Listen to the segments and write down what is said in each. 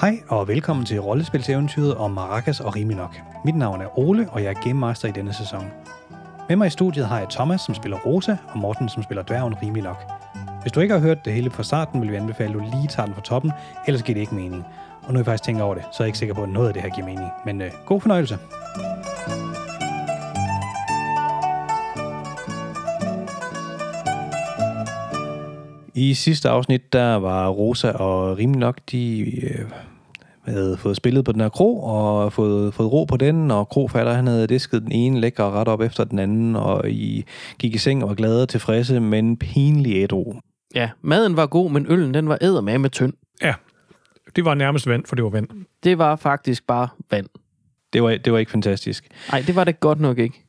Hej og velkommen til rollespilseventyret om Maracas og Riminok. Mit navn er Ole, og jeg er Game Master i denne sæson. Med mig i studiet har jeg Thomas, som spiller Rosa, og Morten, som spiller dværgen Riminok. Hvis du ikke har hørt det hele fra starten, vil vi anbefale, at du lige tager den fra toppen, ellers giver det ikke mening. Og nu er jeg faktisk tænker over det, så er jeg ikke sikker på, at noget af det her giver mening. Men øh, god fornøjelse. I sidste afsnit, der var Rosa og rimelig nok, de øh, havde fået spillet på den her kro, og fået, fået ro på den, og krofatter, han havde disket den ene lækker ret op efter den anden, og I gik i seng og var glade og tilfredse, men pinlig ædru. Ja, maden var god, men øllen den var eddermame med tynd. Ja, det var nærmest vand, for det var vand. Det var faktisk bare vand. Det var, det var ikke fantastisk. Nej, det var det godt nok ikke.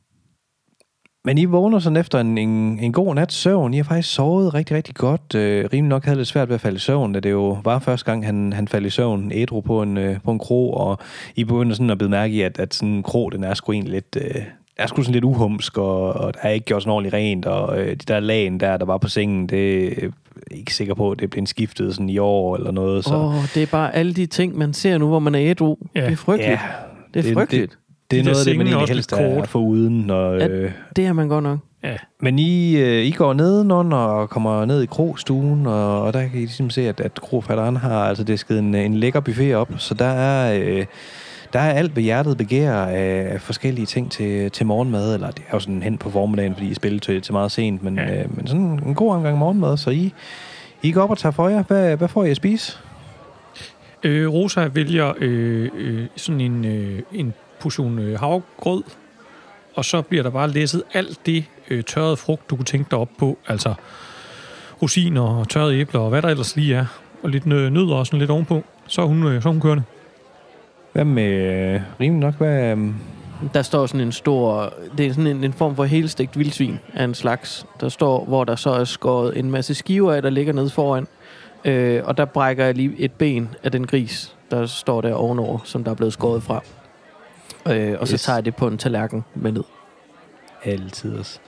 Men I vågner sådan efter en, en, en god nat søvn. I har faktisk sovet rigtig, rigtig godt. Øh, rimelig nok havde lidt svært ved at falde i søvn, da det jo var første gang, han, han faldt i søvn ædru på en, øh, på en kro, og I begynder sådan at blive mærke i, at, at sådan en kro, den er sgu egentlig lidt... Øh, er sgu sådan lidt uhumsk, og, og der er ikke gjort sådan ordentligt rent, og øh, de der lagen der, der var på sengen, det er ikke sikker på, at det bliver skiftet sådan i år eller noget. Så. Åh, oh, det er bare alle de ting, man ser nu, hvor man er ædru. Ja. Det er frygteligt. ja, det er frygteligt. Det, det er noget af det, man er egentlig helst er kort. for uden. Når, Ja. øh, Det er man godt nok. Ja, Men I, øh, I går nedenunder og kommer ned i krogstuen, og, og der kan I ligesom se, at, at krofatteren har altså disket en, en lækker buffet op, så der er, øh, der er alt, hvad hjertet begærer af forskellige ting til, til morgenmad, eller det er jo sådan hen på formiddagen, fordi I spiller til, til meget sent, men, ja. øh, men sådan en god omgang morgenmad, så I, I går op og tager for jer. Hvad, hvad får I at spise? øh, Rosa vælger øh, øh, sådan en, øh, en portion øh, havgrød, og så bliver der bare læsset alt det øh, tørrede frugt, du kunne tænke dig op på. Altså rosiner og tørrede æbler og hvad der ellers lige er. Og lidt nø- nødder og sådan lidt ovenpå. Så er hun, øh, så er hun kørende. Hvad med øh, rimelig nok? Hvad, øh, Der står sådan en stor... Det er sådan en, en form for helstegt vildsvin af en slags. Der står, hvor der så er skåret en masse skiver af, der ligger nede foran. Øh, og der brækker jeg lige et ben af den gris, der står der ovenover, som der er blevet skåret fra. Øh, og så Yes. tager jeg det på en tallerken med ned. Altid også.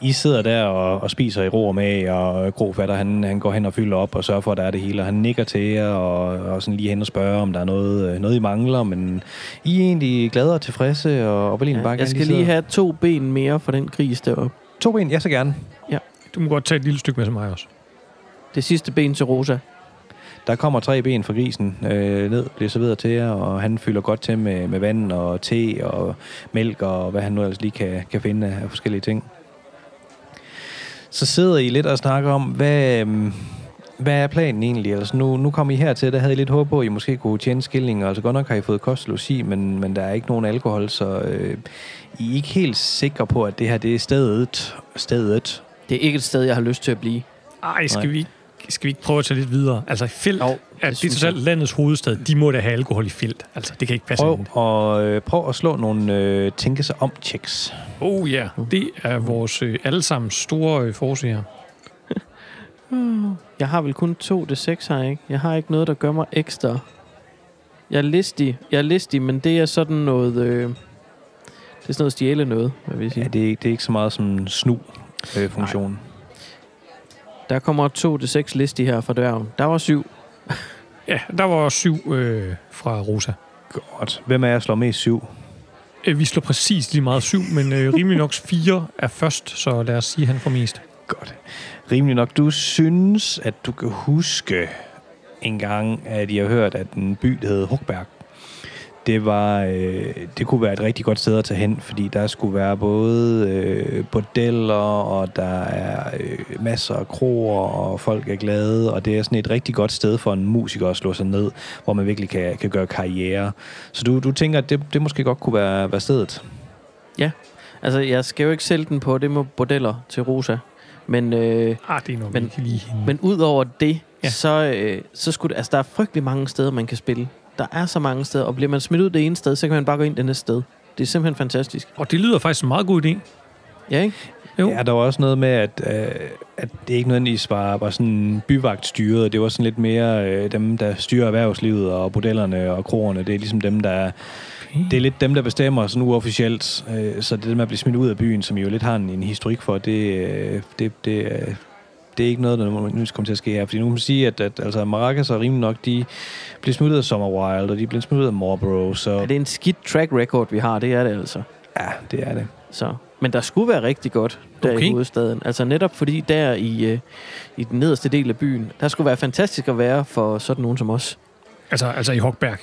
I sidder der og, og spiser i ro og mag, og Grofatter, han, han går hen og fylder op og sørger for, at der er det hele, og han nikker til jer og, og sådan lige hen og spørger, om der er noget, øh, noget I mangler, men I er egentlig glade og tilfredse, og, og vil Ja, bare jeg skal lige have to ben mere for den gris deroppe. To ben, ja så gerne. Du må godt tage et lille stykke med til mig også. Det sidste ben til Rosa. Der kommer tre ben fra grisen øh, ned, bliver serveret til jer, og han fylder godt til med, med vand og te og mælk og hvad han nu ellers lige kan, kan finde af forskellige ting. Så sidder I lidt og snakker om, hvad, øhm, hvad er planen egentlig? Altså nu, nu kom I hertil, der havde I lidt håb på, at I måske kunne tjene skilling, altså godt nok har I fået kost og logi, men, men der er ikke nogen alkohol, så øh, I er ikke helt sikre på, at det her det er stedet. stedet. Det er ikke et sted, jeg har lyst til at blive. Ej, skal Nej. vi, ikke- skal vi ikke prøve at tage lidt videre? Altså, Felt, Jo, det det er trods alt landets hovedstad. De må da have alkohol i Felt. Altså, det kan ikke passe. Prøv, og, øh, prøv at slå nogle øh, tænke sig om checks. Oh ja, yeah. det er vores øh, allesammens store øh, forse her. Jeg har vel kun to det seks her, ikke? Jeg har ikke noget, der gør mig ekstra. Jeg er listig, jeg er listig men det er sådan noget... Øh, det er sådan noget stjæle noget, hvad vil jeg sige. Ja, det er, ikke- det er ikke så meget som snu-funktion. Der kommer to det seks listig her fra dværgen. Der var syv. Ja, der var syv øh, fra Rosa. Godt. Hvem af jer slår mest syv? Øh, vi slår præcis lige meget syv, men øh, rimelig nok fire er først, så lad os sige, at han får mest. Godt. Rimelig nok. Du synes, at du kan huske en gang, at I har hørt, at en by, der hed Hugberg, det var, øh, det kunne være et rigtig godt sted at tage hen, fordi der skulle være både øh, bordeller, og der er øh, masser af kroer, og folk er glade, og det er sådan et rigtig godt sted for en musiker at slå sig ned, hvor man virkelig kan, kan gøre karriere. Så du, du tænker, at det, det måske godt kunne være, være stedet? Altså, jeg skal jo ikke sælge den på det med bordeller til Rosa. Men, øh, Ah, det er nok Men- men, ud over det, ja. Ja. så, øh, så skulle det, altså, der er frygtelig mange steder, man kan spille. Der er så mange steder, og bliver man smidt ud det ene sted, så kan man bare gå ind det næste sted. Det er simpelthen fantastisk. Og det lyder faktisk en meget god idé. Ja, ikke? Jo. Ja, der var også noget med, at, øh, at det ikke nødvendigvis var, var sådan byvagtstyret. Det var sådan lidt mere øh, dem, der styrer erhvervslivet og bordellerne og kroerne. Det er ligesom dem, der... Det er lidt dem, der bestemmer sådan uofficielt. Øh, så det der med at blive smidt ud af byen, som I jo lidt har en, en historik for, det, øh, det, det, øh, det er ikke noget, der nu kommer til at ske her. Fordi nu kan man sige, at, at altså, Maracas er rimelig nok, de bliver smuttet af Summer Wild, og de bliver smuttet af Marlboro, så Er det en skidt track record, vi har? Det er det altså. ja, det er det. Så. Men der skulle være rigtig godt der okay. I hovedstaden. Altså netop fordi der i, øh, i den nederste del af byen, der skulle være fantastisk at være for sådan nogen som os. Altså, altså i Hogberg.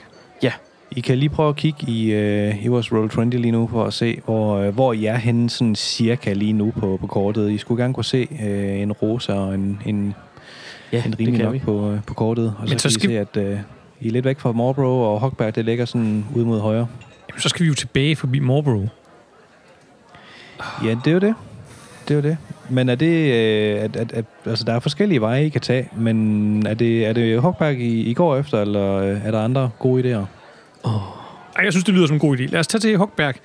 I kan lige prøve at kigge i, øh, i vores Roll20 lige nu, for at se, hvor, øh, hvor I er henne sådan cirka lige nu på, på kortet. I skulle gerne kunne se øh, en rosa og en, en, Ja, en rimelig nok vi. på, øh, på kortet. Og så, Men så skal- I se, at øh, I er lidt væk fra Marlboro, og Hogberg, det ligger sådan ud mod højre. Jamen, så skal vi jo tilbage forbi Marlboro. Ja, det er jo det. Det er jo det. Men er det... Øh, at, at, at, altså, der er forskellige veje, I kan tage, men er det, er det Hogberg, I, I går efter, eller øh, er der andre gode idéer? Ej, jeg synes, det lyder som en god idé. Lad os tage til Hogberg.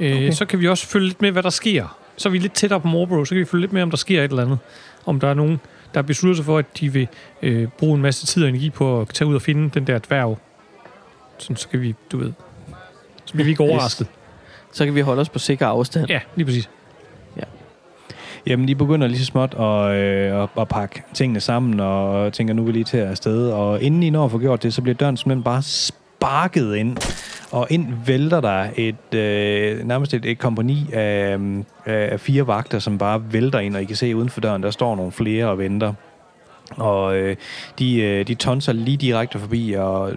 Øh, Okay. Så kan vi også følge lidt med, hvad der sker. Så er vi lidt tættere på Marlboro, så kan vi følge lidt med, om der sker et eller andet. Om der er nogen, der beslutter sig for, at de vil øh, bruge en masse tid og energi på at tage ud og finde den der dværg. Sådan, så kan vi, du ved... Så bliver vi ikke overrasket. Så kan vi holde os på sikker afstand. Ja, lige præcis. Jamen, de begynder lige så småt at, øh, at, at pakke tingene sammen, og tænker, nu er vi lige til afsted. Og inden I når at få gjort det, så bliver døren simpelthen bare sparket ind. Og ind vælter der et, øh, nærmest et, et kompani af, øh, af fire vagter, som bare vælter ind, og I kan se uden for døren, der står nogle flere og venter. Og øh, de, øh, de tonser lige direkte forbi, og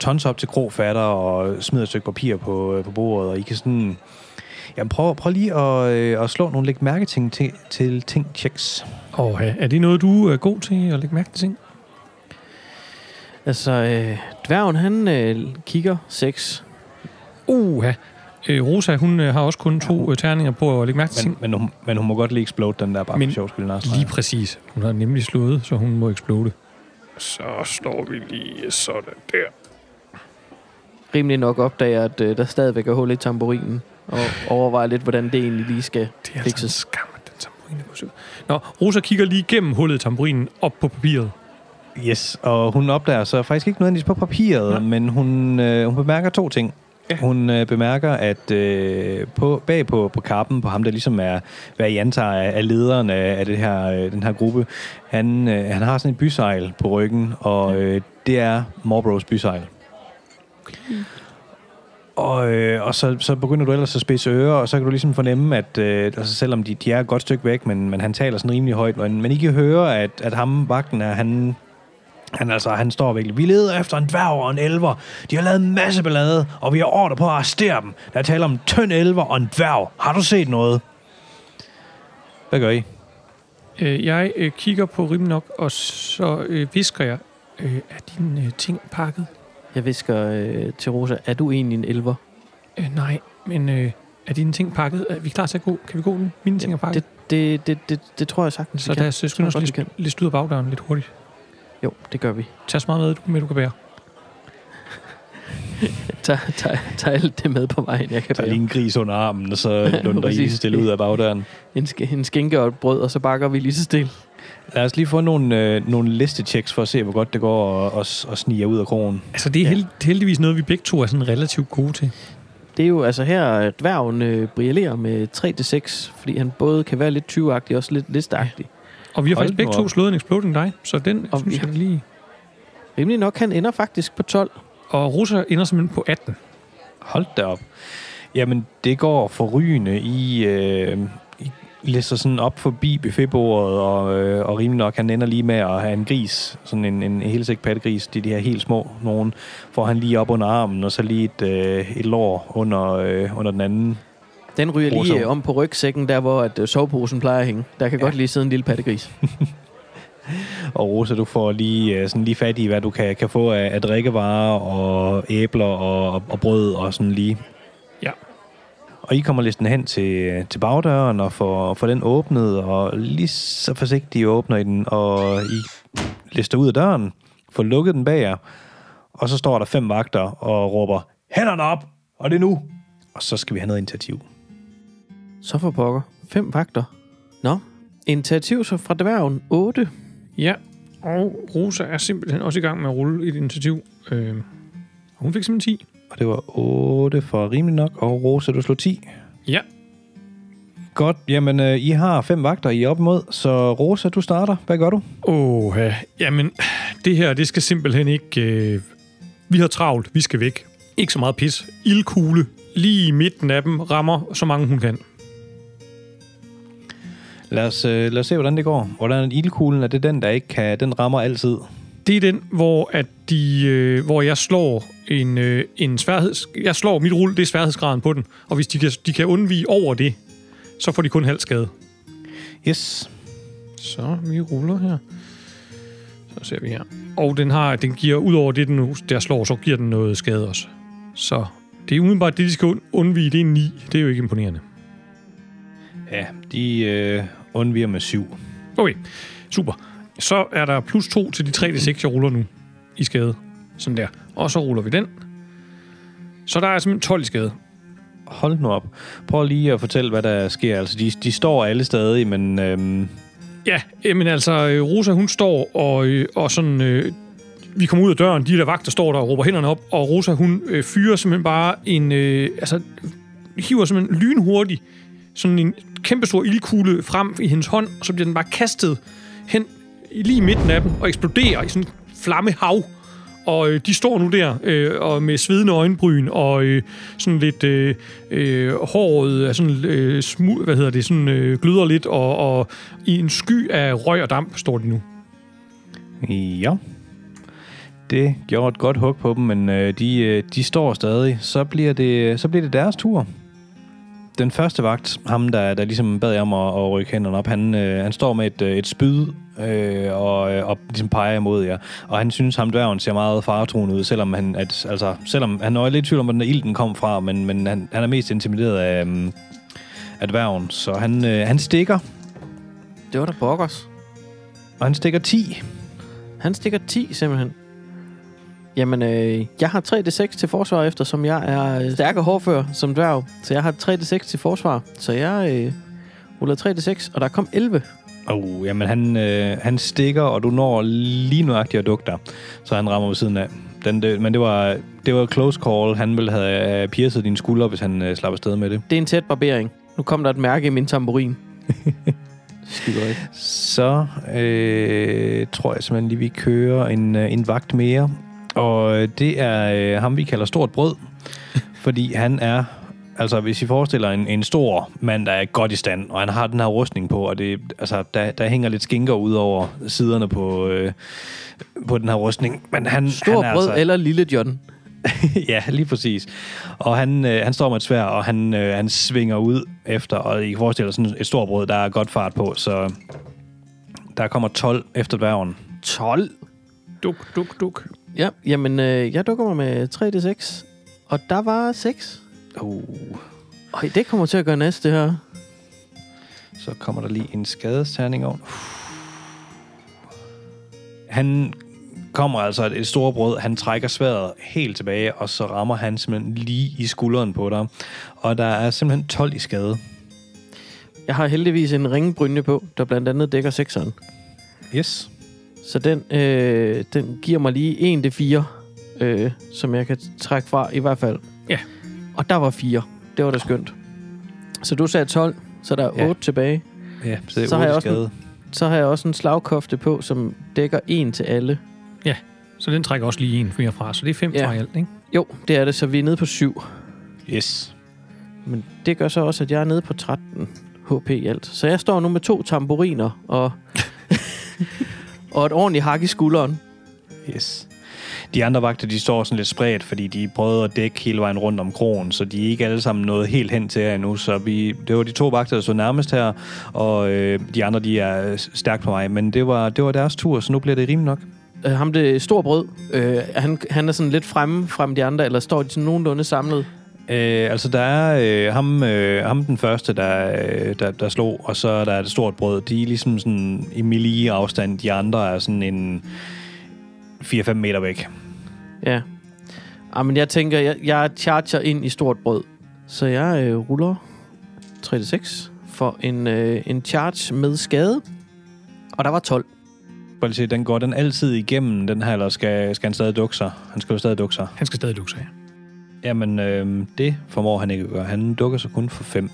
tonser op til krofatter, og smider et stykke papir på, øh, på bordet, og I kan sådan... Jamen, prøv, prøv lige at, øh, at slå nogle læg mærke ting til, til ting checks. Og er det noget, du er god til at lægge mærke til ting? Altså, øh, dværgen, han øh, kigger 6. Uh, øh, Rosa, hun øh, har også kun to øh, terninger på at lægge mærke til Men, ting. men, hun, men hun må godt lige explode den der, bare Men for sjov skyld. Lars. Lige præcis. Hun har nemlig slået, så hun må eksplode. Så står vi lige sådan der. Rimelig nok opdager, at øh, der stadigvæk er hul i tamburinen. Og overvejer lidt, hvordan det egentlig lige skal Det er altså en fikses. skam, at den tamburin er på sø. Nå, Rosa kigger lige igennem hullet i tamburinen op på papiret. Yes, og hun opdager så faktisk ikke nødvendigvis på papiret, Nej. men hun, øh, hun bemærker to ting. Ja. Hun øh, bemærker, at øh, på, bag på, på kappen, på ham, der ligesom er, hvad I antager er, er lederen af, af det her, øh, den her gruppe, han, øh, han har sådan et bysejl på ryggen, og øh, det er Marlboros bysejl. Og, øh, og så, så begynder du ellers at spidse ører, og så kan du ligesom fornemme, at øh, altså selvom de, de er et godt stykke væk, men, men han taler sådan rimelig højt, men, men I kan høre, at, at ham, vagten er, han, han, altså, han står virkelig. Vi leder efter en dværg og en elver. De har lavet en masse ballade, og vi har ordre på at arrestere dem. Der er tale om en tynd elver og en dværg. Har du set noget? Hvad gør I? Øh, jeg øh, kigger på rim nok, og så øh, visker jeg, øh, er dine øh, ting pakket? Jeg visker øh, til Rosa, er du egentlig en elver? Øh, nej, men øh, er dine ting pakket? Er vi klar til at gå? Kan vi gå nu? Mine ting er pakket. Det, det, det, det, det tror jeg sagtens, så vi kan. lad Tror jeg lidt, lidt ud af bagdøren lidt hurtigt. Jo, det gør vi. Tag så meget med, du, med, du kan bære. Tag, tag, tag alt det med på vejen, jeg kan er bære. lige en gris under armen, og så lunder I stille ud af bagdøren. En, sk- en skinke og et brød, og så bakker vi lige så stille. Lad os lige få nogle, øh, nogle listechecks for at se, hvor godt det går at, snige jer ud af krogen. Altså, det er, held, er heldigvis noget, vi begge to er sådan relativt gode til. Det er jo altså her, at dværgen øh, brillerer med 3-6, fordi han både kan være lidt tyvagtig og også lidt listagtig. Og vi har Hold faktisk begge to slået en exploding die, så den Og synes vi- jeg lige... Rimelig nok, han ender faktisk på 12. Og Rosa ender simpelthen på 18. Hold da op. Jamen, det går forrygende. I, øh, I læser sådan op forbi buffetbordet, og, øh, og rimelig nok, han ender lige med at have en gris, sådan en, en helt sikker pattegris, de, de her helt små nogen, får han lige op under armen, og så lige et, øh, et lår under, øh, under den anden. Den ryger lige Rosa. øh, om på rygsækken, der hvor at, øh, soveposen plejer at hænge. Der kan Ja. godt lige sidde en lille pattegris. Og Rosa, du får lige, øh, sådan lige fat i, hvad du kan, kan få af, af drikkevarer, og æbler, og, og brød, og sådan lige. Ja. Og I kommer listen hen til, til bagdøren og får, får den åbnet, og lige så forsigtigt åbner I den, og I lister ud af døren, får lukket den bag jer, og så står der fem vagter og råber, hænderne op, og det er nu. Og så skal vi have noget initiativ. Så for pokker. Fem vagter. Nå, initiativ så fra dværgen 8. Ja, og Rosa er simpelthen også i gang med at rulle et initiativ. Øh, og hun fik simpelthen 10. Og det var 8 for rimelig nok, og Rosa, du slog 10. Ja, Godt, jamen øh, I har fem vagter, I er op imod, så Rosa, du starter. Hvad gør du? Åh, ja. jamen, det her, det skal simpelthen ikke... Øh, vi har travlt, vi skal væk. Ikke så meget pis. Ildkugle, lige i midten af dem, rammer så mange hun kan. Lad os, øh, lad os se, hvordan det går. Hvordan er ildkuglen? Er det den, der ikke kan... Den rammer altid. Det er den, hvor, at de, øh, hvor jeg slår en, øh, en sværheds... Jeg slår mit rulle, det er sværhedsgraden på den. Og hvis de kan, de kan undvige over det, så får de kun halv skade. Yes. Så vi ruller her. Så ser vi her. Og den har, den giver, ud over det, den nu, der slår, så giver den noget skade også. Så det er umiddelbart det, de skal und- undvige. Det er 9. Det er jo ikke imponerende. Ja, de øh, undviger med syv. Okay, super. Så er der plus 2 til de 3 til 6, jeg ruller nu i skade. Sådan der. Og så ruller vi den. Så der er simpelthen 12 i skade. Hold nu op. Prøv lige at fortælle, hvad der sker. Altså, de, de står alle stadig, men... Øhm, Ja, men altså, øh, Rosa, hun står og, øh, og sådan... Øh, vi kommer ud af døren, de der vagter står der og råber hænderne op, og Rosa, hun øh, fyrer simpelthen bare en... Øh, altså, hiver simpelthen lynhurtigt sådan en kæmpestor ildkugle frem i hendes hånd, og så bliver den bare kastet hen lige i midten af dem, og eksploderer i sådan en flammehav. Og øh, de står nu der øh, og med svedende øjenbryn og øh, sådan lidt øh, øh, håret er sådan øh, smu, hvad hedder det, sådan øh, gløder lidt og, og i en sky af røg og damp står de nu. ja. Det gjorde et godt hug på dem, men øh, de, øh, de står stadig. Så bliver, det, så bliver det deres tur. Den første vagt, ham der, der ligesom bad jer om at, at rykke hænderne op, han, øh, han står med et, øh, et spyd øh, og, øh, og ligesom peger imod jer. Og han synes, ham dværgen ser meget faretruende ud, selvom han, at, altså, selvom han er lidt i tvivl om, hvor den ilden kom fra, men, men han, han er mest intimideret af, um, af dværgen. Så han, øh, han stikker, Det var da pokkers. og han stikker 10. Han stikker 10 simpelthen. Jamen, øh, jeg har 3d6 til forsvar, eftersom jeg er øh, stærk og hårdfør som dværg. Så jeg har 3d6 til forsvar. Så jeg øh, ruller 3d6, og der kom 11. Oh, jamen han, øh, han stikker, og du når lige nøjagtigt at dukke dig. Så han rammer ved siden af. Den, det, men det var, det var close call. Han ville have øh, piercet dine skuldre, hvis han øh, slap afsted med det. Det er en tæt barbering. Nu kom der et mærke i min tamburin. Skidt rigtigt. Så øh, tror jeg simpelthen lige, vi kører en, øh, en vagt mere. Og øh, det er øh, ham, vi kalder Stort Brød. fordi han er... Altså, hvis I forestiller en, en stor mand, der er godt i stand, og han har den her rustning på, og det, altså, der, der hænger lidt skinker ud over siderne på, øh, på den her rustning. Men han, Stor han er brød altså, eller lille John. ja, lige præcis. Og han, øh, han står med et svær, og han, øh, han svinger ud efter, og I kan forestille jer sådan et stort brød, der er godt fart på, så der kommer 12 efter dværgen. 12. Duk, duk, duk. Ja, jamen, øh, jeg dukker mig med 3d6. Og der var 6. Uh. Øj, det kommer til at gøre næste, det her. Så kommer der lige en skadesterning over. Han kommer altså et, et stort brød. Han trækker sværet helt tilbage, og så rammer han simpelthen lige i skulderen på dig. Og der er simpelthen 12 i skade. Jeg har heldigvis en ringbrynje på, der blandt andet dækker 6'eren. Yes. Så den, øh, den giver mig lige 1 det 4, øh, som jeg kan trække fra i hvert fald. Ja. Og der var 4. Det var da skønt. Så du sagde 12, så der er 8 Ja. ja. tilbage. Ja, så det er Så har jeg 8 også en-. Så har jeg også en slagkofte på, som dækker 1 til alle. Så den trækker også lige en mere fra, så det er fem Ja. fra i alt, ikke? Jo, det er det, så vi er nede på 7. Yes. Men det gør så også, at jeg er nede på 13 HP i alt. Så jeg står nu med to tamburiner og, og et ordentligt hak i skulderen. Yes. De andre vagter, de står sådan lidt spredt, fordi de prøvede at dække hele vejen rundt om krogen, så de er ikke alle sammen nået helt hen til jer endnu. Så vi, det var de to vagter, der stod nærmest her, og øh, de andre, de er stærkt på vej. Men det var, det var deres tur, så nu bliver det rimeligt nok. Øh, ham det store brød, øh, han, han er sådan lidt fremme frem de andre, eller står de sådan nogenlunde samlet? Øh, altså, der er øh, ham, øh, ham den første, der, øh, der, der slog, og så er der et stort brød. De er ligesom sådan i melee afstand. De andre er sådan en 4-5 meter væk. Ja. Ah, men jeg tænker, jeg, jeg charger ind i stort brød. Så jeg øh, ruller 36 for en, øh, en charge med skade. Og der var 12. Bare lige se, den går den altid igennem, den her, eller skal, skal han stadig dukke sig? Han skal jo stadig dukke sig. Han skal stadig dukke sig. Jamen, øh, det formår han ikke at gøre. Han dukker sig kun for 5.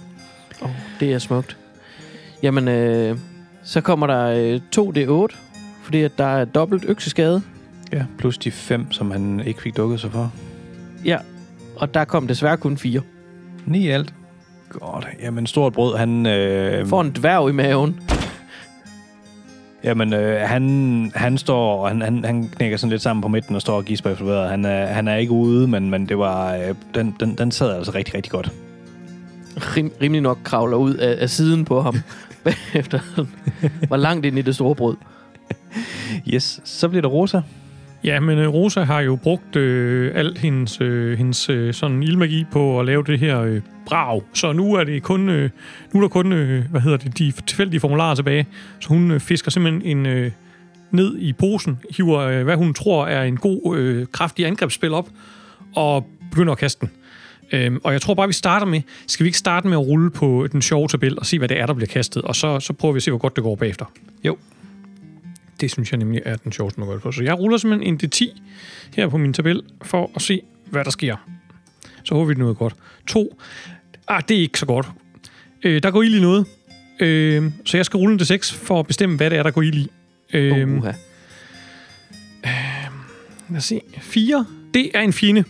Oh, det er smukt. Jamen, øh, så kommer der øh, 2D8, fordi at der er dobbelt økseskade. Ja, plus de fem, som han ikke fik dukket sig for. Ja, og der kom desværre kun fire. Ni alt. Godt. Jamen, stort brød, han... Øh, Får en dværg i maven. Jamen, øh, han, han står, og han, han, han knækker sådan lidt sammen på midten og står og gisper efter vejret. Han er, han er ikke ude, men, men det var, øh, den, den, den sad altså rigtig, rigtig godt. Rim, rimelig nok kravler ud af, af siden på ham. Bagefter var langt ind i det store brød. Yes, så bliver det Rosa. Ja, men øh, Rosa har jo brugt øh, alt hendes, øh, hendes øh, sådan ildmagi på at lave det her øh, brag. Så nu er det kun, øh, nu er der kun, øh, hvad hedder det, de tilfældige formularer tilbage. Så hun øh, fisker simpelthen en øh, ned i posen, hiver, øh, hvad hun tror er en god, øh, kraftig angrebsspil op, og begynder at kaste den. Øhm, og jeg tror bare, vi starter med, skal vi ikke starte med at rulle på den sjove tabel og se, hvad det er, der bliver kastet, og så, så prøver vi at se, hvor godt det går bagefter. Jo. Det synes jeg nemlig er den sjoveste det på. Så jeg ruller simpelthen en D10 her på min tabel, for at se, hvad der sker. Så håber vi, det er noget godt. To. Ah, det er ikke så godt. Øh, der går ild i noget. Øh, så jeg skal rulle en D6 for at bestemme, hvad det er, der går ild i. Øh, Uh, uh, Lad os se. 4. Det er en fjende.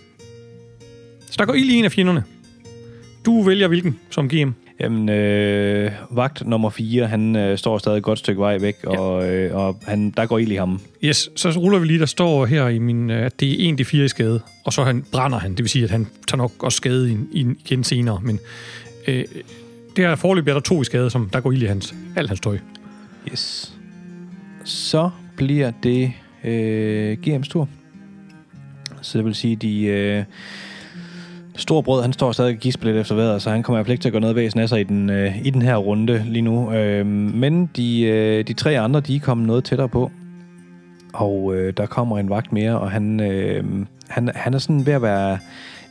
Så der går ild i en af fjenderne. Du vælger hvilken som GM. Jamen, øh, vagt nummer 4, han øh, står stadig et godt stykke vej væk, ja. og, øh, og han, der går ild i ham. Yes, så ruller vi lige, der står her i min, øh, at det er en de fire i skade, og så han, brænder han. Det vil sige, at han tager nok også skade i, i, igen senere, men øh, det her forløb er der to i skade, som der går ild i hans, alt hans tøj. Yes. Så bliver det øh, GM's tur. Så det vil sige, de... Øh, Stor brød, han står stadig gisper lidt efter vejret, så han kommer i hvert fald ikke til at gå noget væsen af sig i den, øh, i den her runde lige nu. Øh, men de, øh, de tre andre, de er kommet noget tættere på. Og øh, der kommer en vagt mere, og han, øh, han, han er sådan ved at være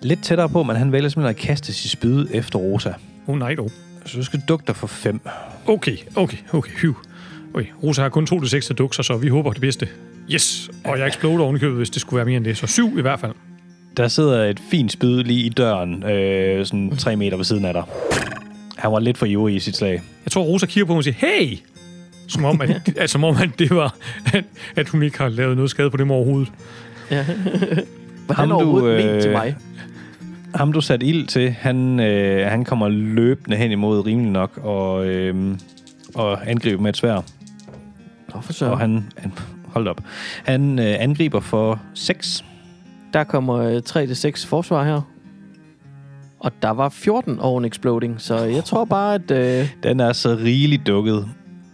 lidt tættere på, men han vælger simpelthen at kaste sit spyd efter Rosa. Oh, nej dog. Så du skal dukke dig for fem. Okay, okay, okay, hyv. Okay, Rosa har kun 2 til 6 til dukser, så vi håber det bedste. Yes, og jeg eksploder oven i købet, hvis det skulle være mere end det. Så syv i hvert fald. Der sidder et fint spyd lige i døren, øh, sådan tre meter ved siden af dig. Han var lidt for ivrig i sit slag. Jeg tror, Rosa kigger på mig og siger, hey! Som om, at, at, som om at det var, at, at hun ikke har lavet noget skade på dem overhovedet. ja. Var Ham, han du, overhovedet øh, til mig? Ham, du satte ild til, han, øh, han kommer løbende hen imod rimelig nok og, øh, og angriber med et svær. Nå, for Så. så. Og han, han, hold op. Han øh, angriber for 6. Der kommer øh, 3-6 forsvar her. Og der var 14 oven exploding, så jeg tror bare, at øh, Den er så rigeligt dukket.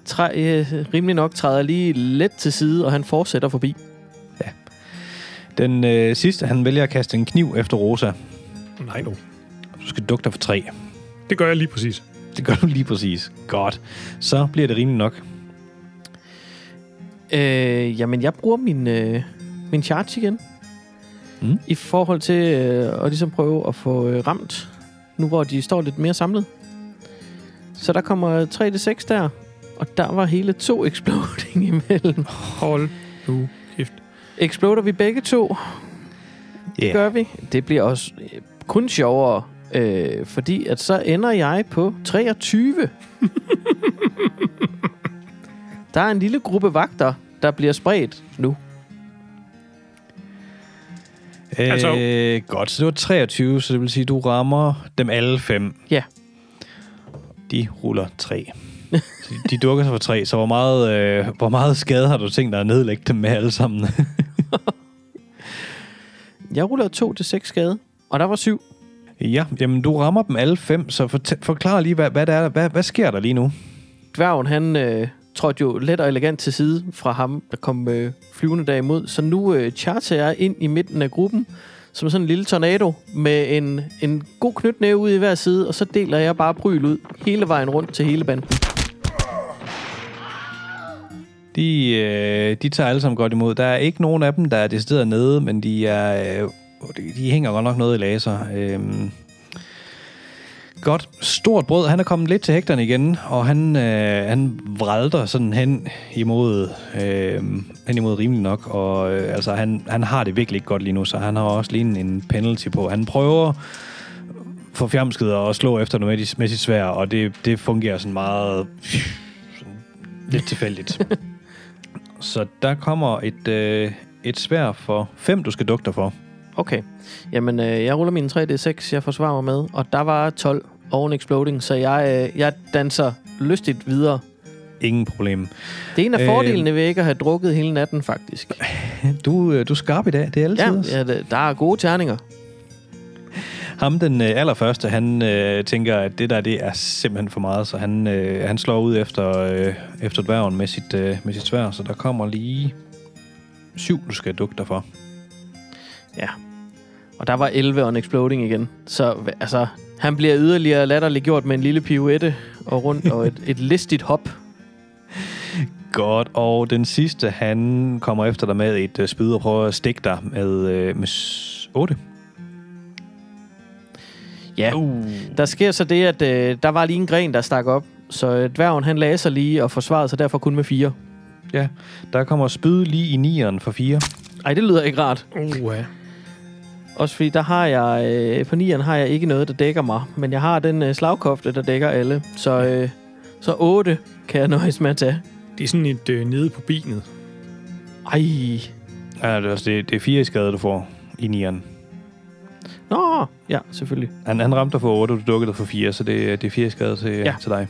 træ, øh, rimelig nok træder lige lidt til side, og han fortsætter forbi. Den øh, sidste, han vælger at kaste en kniv efter Rosa. Nej, nu. Du skal dukke dig for 3. Det gør jeg lige præcis. Det gør du lige præcis. Godt. Så bliver det rimeligt nok. Øh, jamen, jeg bruger min, øh, min charge igen. Mm. I forhold til øh, at ligesom prøve at få øh, ramt, nu hvor de står lidt mere samlet. Så der kommer 3-6 der, og der var hele to exploding imellem. Hold nu kæft. Exploder vi begge to? Det Yeah. gør vi. Det bliver også øh, kun sjovere, øh, fordi at så ender jeg på 23. der er en lille gruppe vagter, der bliver spredt nu. Øh, Altså- godt, så det var 23, så det vil sige, at du rammer dem alle fem. Ja. De ruller 3. Så de, de dukker sig for 3, så hvor meget, øh, hvor meget skade har du tænkt dig at nedlægge dem med alle sammen? Jeg ruller 2 til 6 skade, og der var 7. ja, jamen du rammer dem alle fem, så fortæ- forklar lige, hvad, hvad, der er, hvad, hvad sker der lige nu? Dværgen, han øh, trådte jo let og elegant til side fra ham, der kom øh, flyvende derimod. Så nu øh, charter jeg ind i midten af gruppen, som sådan en lille tornado, med en, en god knytnæve ud i hver side, og så deler jeg bare bryl ud hele vejen rundt til hele banden. De, øh, de tager alle sammen godt imod. Der er ikke nogen af dem, der er decideret nede, men de er... Øh, de, de hænger godt nok noget i laser. Øh, godt. Stort brød. Han er kommet lidt til hægterne igen, og han, øh, han vralter sådan hen imod, øh, hen imod rimelig nok. Og øh, altså, han, han har det virkelig ikke godt lige nu, så han har også lige en, en penalty på. Han prøver forfjamsket og slå efter noget med, sit svær, og det, det fungerer sådan meget sådan lidt tilfældigt. Så der kommer et, øh, et svær for fem, du skal dugte for. Okay. Jamen, øh, jeg ruller mine 3D6, jeg forsvarer mig med, og der var 12 oven exploding, så jeg, øh, jeg danser lystigt videre. Ingen problem. Det er en af Øh. fordelene ved ikke at have drukket hele natten, faktisk. Du, øh, du er skarp i dag, det er altid. Ja, ja der er gode terninger. Ham, den øh, allerførste, han øh, tænker, at det der, det er simpelthen for meget, så han, øh, han slår ud efter, øh, efter dværgen med sit, øh, med sit svær, så der kommer lige syv, du skal dugte dig for. Ja. Og der var 11 on exploding igen. Så altså, han bliver yderligere latterligt gjort med en lille pirouette og rundt og et, et listigt hop. Godt, og den sidste, han kommer efter dig med et øh, spyd og prøver at stikke dig med, øh, med 8. Ja, uh. der sker så det, at øh, der var lige en gren, der stak op. Så dværgen, han lagde sig lige og forsvarede sig derfor kun med fire. Ja, der kommer spyd lige i nieren for 4. Ej, det lyder ikke rart. Uh, ja. Også fordi der har jeg, øh, på nieren har jeg ikke noget, der dækker mig. Men jeg har den øh, slagkofte, der dækker alle. Så, øh, så 8 kan jeg nøjes med at tage. Det er sådan et øh, nede på benet. Ej. Ja, det, er, altså, det, det er 4 i skade, du får i nieren. Nå, ja, selvfølgelig. Han, han ramte dig for 8, og du dukkede dig for 4, så det, det er 4 i skade til, ja. til dig.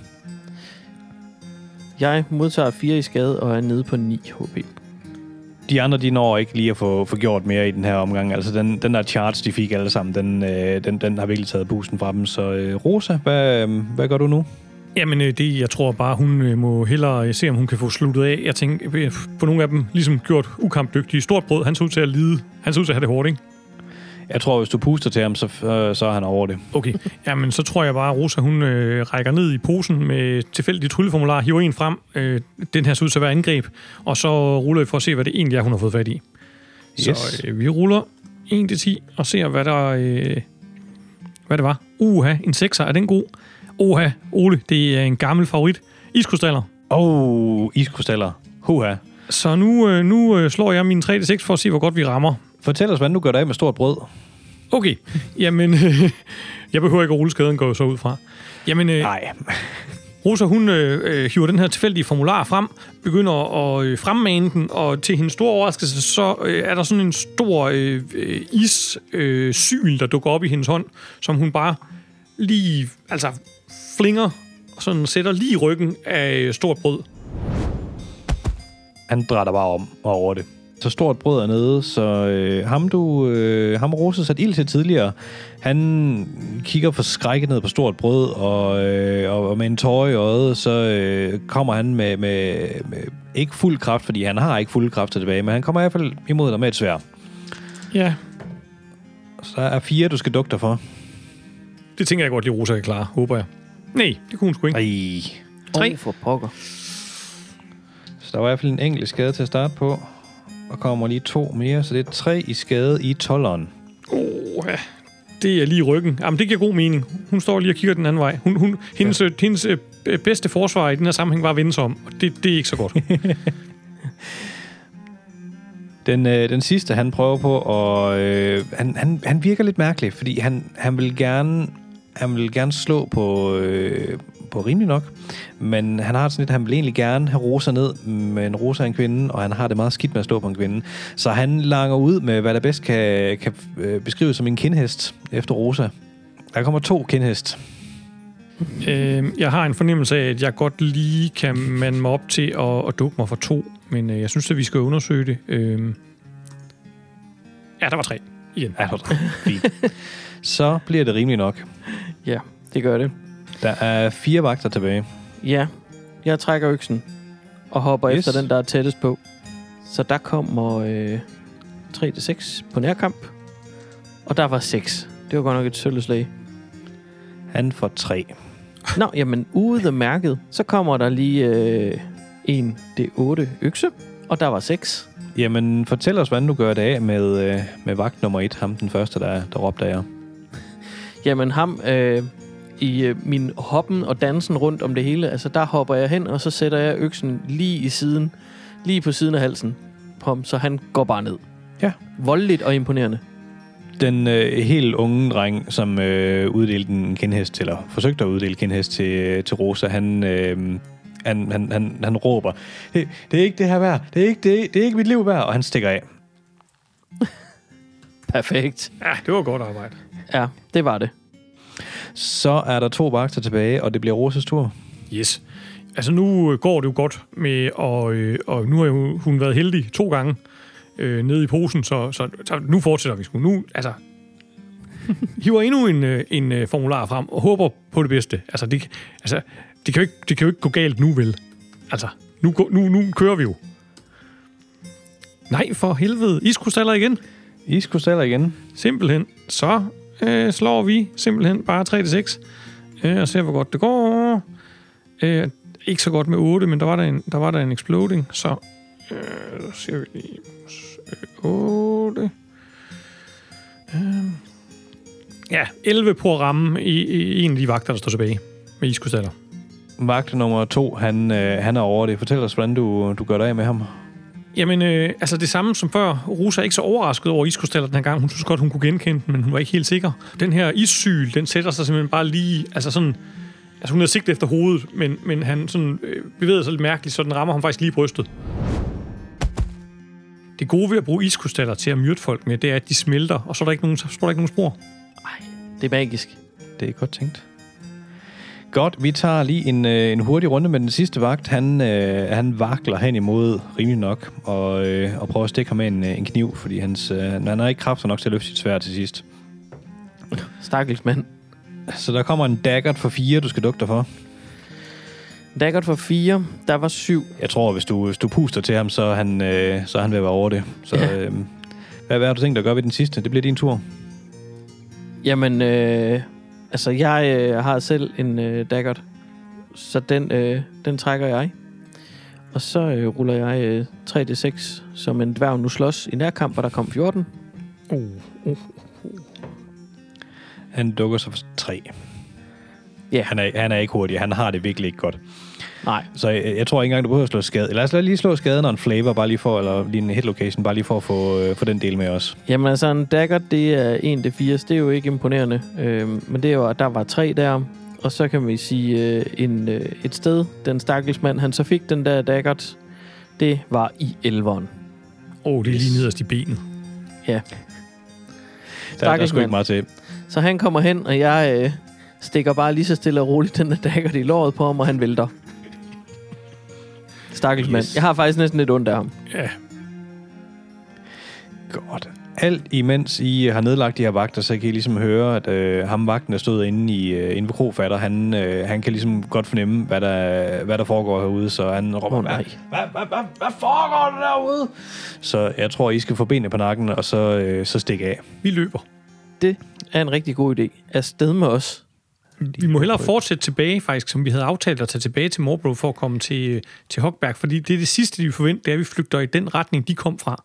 Jeg modtager 4 i skade og er nede på 9 HP. De andre, de når ikke lige at få, få gjort mere i den her omgang. Altså, den, den der charge, de fik alle sammen, den, øh, den, den har virkelig taget busen fra dem. Så øh, Rosa, hvad, øh, hvad gør du nu? Jamen, øh, det, jeg tror bare, hun øh, må hellere øh, se, om hun kan få sluttet af. Jeg tænker, på nogle af dem ligesom gjort ukampdygtige. Stort brød, han så ud til at lide. Han så ud til at have det hårdt, ikke? Jeg tror, hvis du puster til ham, så, øh, så er han over det. Okay. Jamen, så tror jeg bare, at Rosa, hun øh, rækker ned i posen med tilfældig trylleformular, hiver en frem. Øh, den her ser ud til at være angreb. Og så ruller vi for at se, hvad det egentlig er, hun har fået fat i. Så Yes. øh, vi ruller 1 til 10 og ser, hvad der... Øh, hvad det var. Uha, en 6'er. Er den god? Uha, Ole, det er en gammel favorit. Iskrystaller. Åh, oh, iskrystaller. Huha. Så nu, øh, nu øh, slår jeg min 3-6 for at se, hvor godt vi rammer. Fortæl os, hvordan du gør dig af med stort brød. Okay, jamen, øh, jeg behøver ikke at rulle skaden, går så ud fra. Jamen, øh, Nej. Rosa, hun øh, øh, hiver den her tilfældige formular frem, begynder at øh, fremmane den, og til hendes store overraskelse, så øh, er der sådan en stor øh, øh, issyl, øh, syl, der dukker op i hendes hånd, som hun bare lige, altså, flinger, og sådan sætter lige ryggen af stort brød. Han drætter bare om og over det. Så stort brød er nede, så øh, ham du, øh, ham Rosa sat ild til tidligere, han kigger forskrækket ned på stort brød, og, øh, og, og med en tårer i øjet, så øh, kommer han med, med, med, ikke fuld kraft, fordi han har ikke fuld kraft tilbage, men han kommer i hvert fald imod dig med et svær. Ja, Så der er fire, du skal dugte dig for. det tænker jeg godt lige, Rosa kan klare, håber jeg. Nej, det kunne hun sgu ikke. Ej. Tre. Oh, for pokker. Så der var i hvert fald en enkelt skade til at starte på. Og kommer lige to mere, så det er tre i skade i 12'eren. Oh, ja. Det er lige ryggen. Jamen, det giver god mening. Hun står lige og kigger den anden vej. Hun, hun, hendes, ja. hendes øh, bedste forsvar i den her sammenhæng var at vende sig om, og det, det er ikke så godt. Den, øh, den sidste, han prøver på, og øh, han, han, han virker lidt mærkelig, fordi han, han vil gerne han vil gerne slå på, øh, på rimelig nok, men han har sådan lidt, han vil egentlig gerne have Rosa ned, men Rosa er en kvinde, og han har det meget skidt med at stå på en kvinde. Så han langer ud med, hvad der bedst kan, kan øh, beskrives som en kindhest efter Rosa. Der kommer to kindhest. øh, jeg har en fornemmelse af, at jeg godt lige kan mande mig op til at, at dukke mig for to, men øh, jeg synes, at vi skal undersøge det. Øh, ja, der var tre. Igen. Ja, det er fint. Så bliver det rimelig nok. Ja, det gør det. Der er fire vagter tilbage. Ja, jeg trækker øksen og hopper Yes. efter den, der er tættest på. Så der kommer øh, 3-6 på nærkamp. Og der var 6. Det var godt nok et sølvslag. Han får tre. Nå, jamen ude mærket, så kommer der lige øh, en D8 økse. Og der var 6. Jamen, fortæl os, hvordan du gør det af med, øh, med vagt nummer et, ham den første, der, der råbte af jer. Jamen ham, øh, i øh, min hoppen og dansen rundt om det hele, altså der hopper jeg hen, og så sætter jeg øksen lige i siden, lige på siden af halsen på ham, så han går bare ned. Ja. Voldeligt og imponerende. Den øh, helt unge dreng, som øh, uddelte en kindhest, eller forsøgte at uddele kindhest til, til Rosa, han, øh, han, han, han, han råber, det, det er ikke det her værd, det er ikke, det, det er ikke mit liv værd, og han stikker af. Perfekt. Ja, det var godt arbejde. Ja, det var det. Så er der to vagter tilbage, og det bliver Rosas tur. Yes. Altså nu øh, går det jo godt med, og, øh, og nu har hun været heldig to gange øh, nede i posen, så, så, så nu fortsætter vi sgu. Nu, altså, hiver endnu en, øh, en formular frem og håber på det bedste. Altså, det, altså, det, kan jo ikke, det kan jo ikke gå galt nu, vel? Altså, nu, nu, nu kører vi jo. Nej, for helvede. Iskrystaller igen. Iskrystaller igen. Simpelthen. Så øh, slår vi simpelthen bare 3-6 øh, og ser, hvor godt det går. Øh, ikke så godt med 8, men der var der en, der var der en exploding, så øh, så ser vi lige 8. Øh, ja, 11 på at ramme i, i en af de vagter, der står tilbage med iskustaller. Vagt nummer to, han, øh, han er over det. Fortæl os, hvordan du, du gør dig af med ham. Jamen, øh, altså det samme som før. Rosa er ikke så overrasket over iskrystaller den her gang. Hun synes godt, hun kunne genkende den, men hun var ikke helt sikker. Den her issyl, den sætter sig simpelthen bare lige... Altså sådan... Altså hun havde sigtet efter hovedet, men, men han sådan, øh, bevægede sig lidt mærkeligt, så den rammer ham faktisk lige i brystet. Det gode ved at bruge iskrystaller til at myrde folk med, det er, at de smelter, og så er der ikke nogen, så er der ikke nogen spor. Ej, det er magisk. Det er godt tænkt. Godt, vi tager lige en, øh, en hurtig runde med den sidste vagt. Han, øh, han vakler hen imod rimelig nok, og, øh, og prøver at stikke ham med en, øh, en kniv, fordi hans, øh, han har ikke kræfter nok til at løfte sit sværd til sidst. Stakkels mand. Så der kommer en daggert for fire, du skal dukke dig for. Daggert for 4, der var 7. Jeg tror, hvis du, hvis du puster til ham, så er han, øh, så er han ved at være over det. Så Ja. øh, hvad, hvad har du tænkt dig at gøre ved den sidste? Det bliver din tur. Jamen, øh, altså jeg øh, har selv en øh, daggert, så den, øh, den trækker jeg. Og så øh, ruller jeg øh, 3d6 som en dværg nu slås i nærkamp, og der kom 14. Uh, uh. Han dukker sig for tre. Ja. Han er, han er ikke hurtig. Han har det virkelig ikke godt. Nej, Så jeg, jeg tror ikke engang, du behøver at slå skade. Lad os lige slå skaden og en flavor, bare lige for, eller lige en hit location, bare lige for at få, øh, få den del med os. Jamen altså, en dagger, det er 1d4, det er jo ikke imponerende. Øh, men det er jo, at der var tre der, og så kan vi sige, øh, en, øh, et sted, den stakkels mand, han så fik den der daggert, det var i elveren. Oh, det er Yes. lige nederst i benet. Der, der er sgu ikke meget til. Så han kommer hen, og jeg øh, stikker bare lige så stille og roligt den der daggert i låret på ham, og han vælter. Stakkels yes. mand. Yes. Jeg har faktisk næsten lidt ondt af ham. Ja, Godt. Alt imens I har nedlagt de her vagter, så kan I ligesom høre, at øh, ham vagten, der stod inde, i, øh, inde ved Krofatter, han, øh, han kan ligesom godt fornemme, hvad der, hvad der foregår herude, så han råber, nej. hvad, hvad, hvad, hvad foregår der derude? Så jeg tror, I skal få benene på nakken, og så, øh, så stikke af. vi løber. Det er en rigtig god idé. Afsted med os. Vi må hellere fortsætte tilbage, faktisk, som vi havde aftalt at tage tilbage til Morbro for at komme til, til Hogberg, fordi det er det sidste, de forventer, det er, at vi flygter i den retning, de kom fra.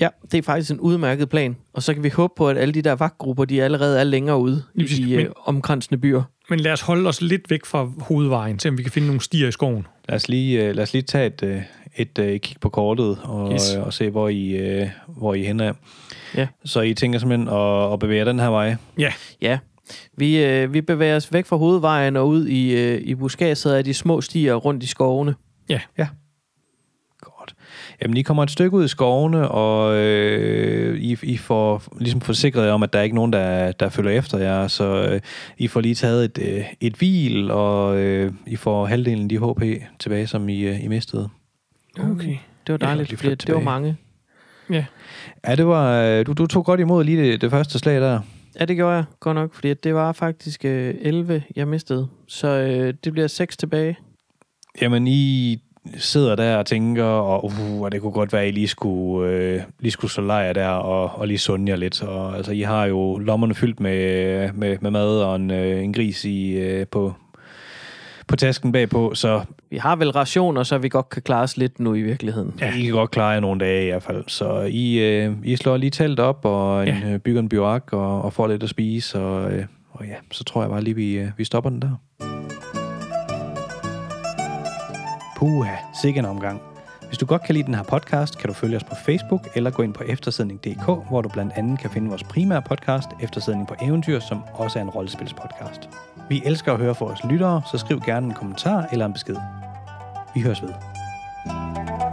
Ja, det er faktisk en udmærket plan. Og så kan vi håbe på, at alle de der vagtgrupper, de allerede er længere ude i Lige præcis. de øh, Men- omkransende byer. Men lad os holde os lidt væk fra hovedvejen, til om vi kan finde nogle stier i skoven. Lad os lige, øh, lad os lige tage et, øh, et øh, kig på kortet og, Yes. øh, og se, hvor I, øh, hvor I er henne af. Ja. Så I tænker simpelthen at, at bevæge den her vej. Ja, Ja, vi, øh, vi bevæger os væk fra hovedvejen og ud i, øh, i buskadset af de små stier rundt i skovene. Godt. Jamen, I kommer et stykke ud i skovene, og øh, I, I får ligesom forsikret jer om, at der er ikke nogen, der, der følger efter jer, så øh, I får lige taget et, øh, et hvil, og øh, I får halvdelen af de HP tilbage, som I, øh, I mistede. okay. Det var Ja, dejligt, fordi flytte det var mange. Ja, det var, øh, du, du tog godt imod lige det, det første slag der. Ja, det gjorde jeg godt nok, fordi det var faktisk øh, 11, jeg mistede. Så øh, det bliver 6 tilbage. Jamen, I sidder der og tænker, og uh, det kunne godt være, at I lige skulle, øh, lige skulle så lejr der og, og lige sunde jer lidt. Og, altså, I har jo lommerne fyldt med, øh, med, med mad og en, øh, en gris i, øh, på, på tasken bagpå, så Vi har vel rationer, så vi godt kan klare os lidt nu i virkeligheden. ja. I kan godt klare jer nogle dage i hvert fald. Så I, øh, I slår lige telt op og en, Ja. øh, bygger en biorak og, og får lidt at spise, og, øh, og ja, så tror jeg bare lige, vi, øh, vi stopper den der. Puha, sikke en omgang. Hvis du godt kan lide den her podcast, kan du følge os på Facebook eller gå ind på eftersidning.dk, hvor du blandt andet kan finde vores primære podcast, Eftersidning på Eventyr, som også er en rollespilspodcast. Vi elsker at høre fra vores lyttere, så skriv gerne en kommentar eller en besked. Vi høres ved. thank you